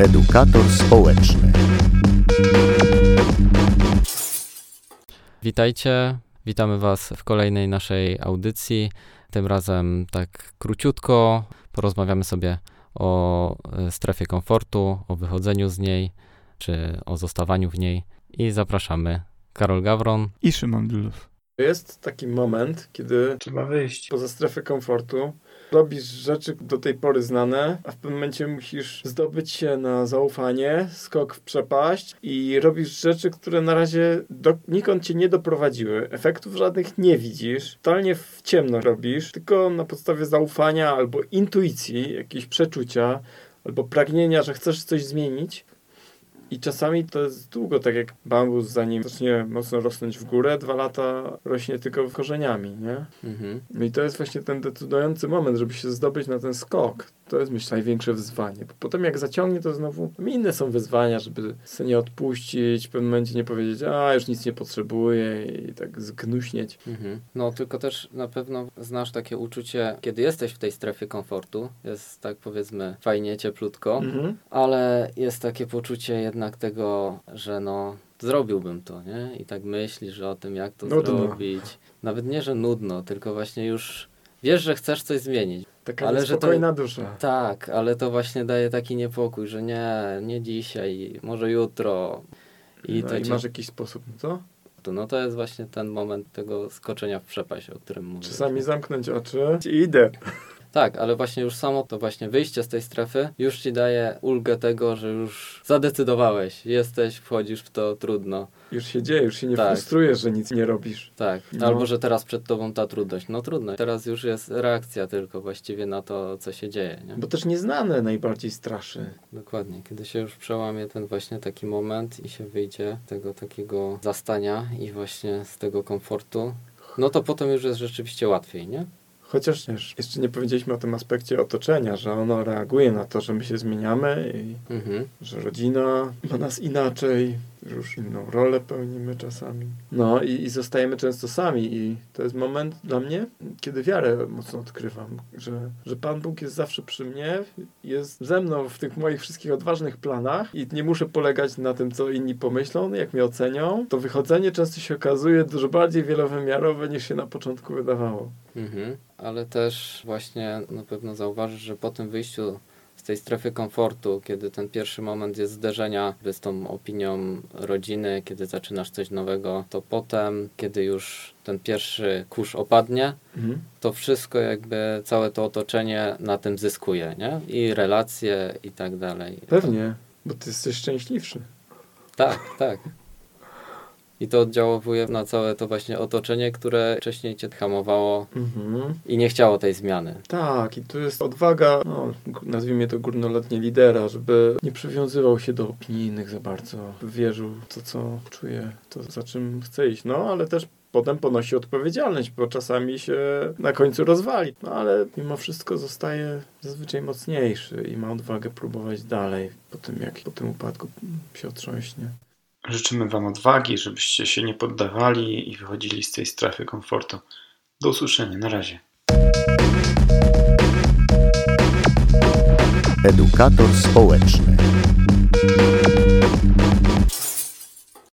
Edukator społeczny. Witajcie, witamy Was w kolejnej naszej audycji. Tym razem tak króciutko porozmawiamy sobie o e, strefie komfortu, o wychodzeniu z niej, czy o zostawaniu w niej. I zapraszamy Karol Gawron i Szymon Dylow. Jest taki moment, kiedy trzeba wyjść poza strefę komfortu, robisz rzeczy do tej pory znane, a w pewnym momencie musisz zdobyć się na zaufanie, skok w przepaść i robisz rzeczy, które na razie donikąd cię nie doprowadziły. Efektów żadnych nie widzisz, totalnie w ciemno robisz, tylko na podstawie zaufania albo intuicji, jakieś przeczucia, albo pragnienia, że chcesz coś zmienić i czasami to jest długo, tak jak bambus, zanim zacznie mocno rosnąć w górę, dwa lata rośnie tylko korzeniami, nie? Mhm. No i to jest właśnie ten decydujący moment, żeby się zdobyć na ten skok. To jest myślę największe wyzwanie. Bo potem jak zaciągnie, to znowu inne są wyzwania, żeby sobie nie odpuścić, w pewnym momencie nie powiedzieć, a już nic nie potrzebuję i tak zgnuśnieć. Mhm. No tylko też na pewno znasz takie uczucie, kiedy jesteś w tej strefie komfortu, jest tak powiedzmy fajnie, cieplutko, mhm. ale jest takie poczucie jednak tego, że no zrobiłbym to, nie? I tak myślisz o tym, jak to nudno. zrobić. Nawet nie, że nudno, tylko właśnie już wiesz, że chcesz coś zmienić. Taka ale spokojna to, dusza. Tak, ale to właśnie daje taki niepokój, że nie, nie dzisiaj, może jutro. I, no to i cię... masz jakiś sposób, co? To, no to jest właśnie ten moment tego skoczenia w przepaść, o którym mówię. Czasami zamknąć oczy i idę. Tak, ale właśnie już samo to właśnie wyjście z tej strefy już ci daje ulgę tego, że już zadecydowałeś, jesteś, wchodzisz w to trudno. Już się dzieje, już się nie tak. frustrujesz, że nic nie robisz. Tak, no. albo że teraz przed tobą ta trudność. No trudno, teraz już jest reakcja tylko właściwie na to, co się dzieje. Nie? Bo też nieznane najbardziej straszy. Dokładnie, kiedy się już przełamie ten właśnie taki moment i się wyjdzie z tego takiego zastania i właśnie z tego komfortu, no to potem już jest rzeczywiście łatwiej, nie? Chociaż jeszcze nie powiedzieliśmy o tym aspekcie otoczenia, że ono reaguje na to, że my się zmieniamy i mhm. że rodzina ma nas inaczej, już inną rolę pełnimy czasami. No i, i zostajemy często sami i to jest moment dla mnie, kiedy wiarę mocno odkrywam, że, że Pan Bóg jest zawsze przy mnie, jest ze mną w tych moich wszystkich odważnych planach i nie muszę polegać na tym, co inni pomyślą, jak mnie ocenią. To wychodzenie często się okazuje dużo bardziej wielowymiarowe niż się na początku wydawało. Mhm. Ale też właśnie na pewno zauważysz, że po tym wyjściu tej strefy komfortu, kiedy ten pierwszy moment jest zderzenia z tą opinią rodziny, kiedy zaczynasz coś nowego, to potem, kiedy już ten pierwszy kurz opadnie, mhm. to wszystko jakby, całe to otoczenie na tym zyskuje, nie? I relacje i tak dalej. Pewnie, bo ty jesteś szczęśliwszy. Tak, tak. I to oddziałuje na całe to właśnie otoczenie, które wcześniej cię hamowało mhm. i nie chciało tej zmiany. Tak, i tu jest odwaga, no, nazwijmy to górnolotnie lidera, żeby nie przywiązywał się do opinii innych za bardzo. Wierzył to, co czuje, to za czym chce iść. No, ale też potem ponosi odpowiedzialność, bo czasami się na końcu rozwali. No ale mimo wszystko zostaje zazwyczaj mocniejszy i ma odwagę próbować dalej po tym, jak po tym upadku się otrząśnie. Życzymy Wam odwagi, żebyście się nie poddawali i wychodzili z tej strefy komfortu. Do usłyszenia. Na razie. Edukator społeczny.